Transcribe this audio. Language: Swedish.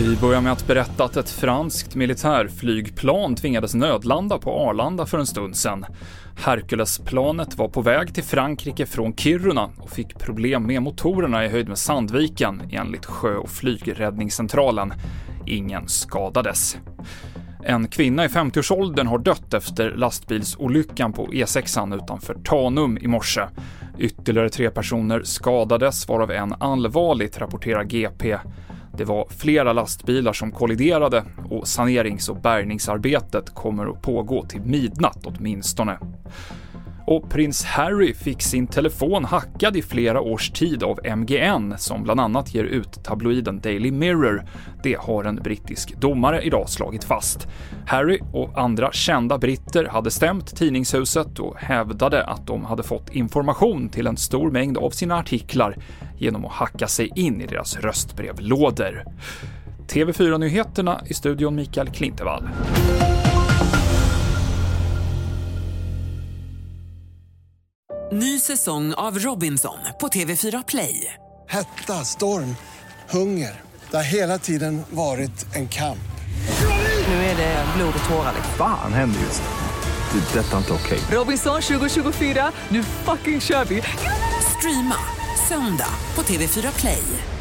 Vi börjar med att berätta att ett franskt militärflygplan tvingades nödlanda på Arlanda för en stund sedan. Herculesplanet var på väg till Frankrike från Kiruna och fick problem med motorerna i höjd med Sandviken enligt sjö och flygräddningscentralen. Ingen skadades. En kvinna i 50-årsåldern har dött efter lastbilsolyckan på E6 utanför Tanum i morse. Ytterligare tre personer skadades, varav en allvarligt, rapporterar GP. Det var flera lastbilar som kolliderade och sanerings och bärgningsarbetet kommer att pågå till midnatt åtminstone. Och prins Harry fick sin telefon hackad i flera års tid av MGN som bland annat ger ut tabloiden Daily Mirror. Det har en brittisk domare idag slagit fast. Harry och andra kända britter hade stämt tidningshuset och hävdade att de hade fått information till en stor mängd av sina artiklar genom att hacka sig in i deras röstbrevlådor. TV4-nyheterna i studion Mikael Klintevall. Ny säsong av Robinson på TV4 Play. Hetta, storm, hunger. Det har hela tiden varit en kamp. Nu är det blod och tårar. Fan händer just nu. Det. är Detta är inte okej. Robinson 2024, nu fucking kör vi! Streama söndag på TV4 Play.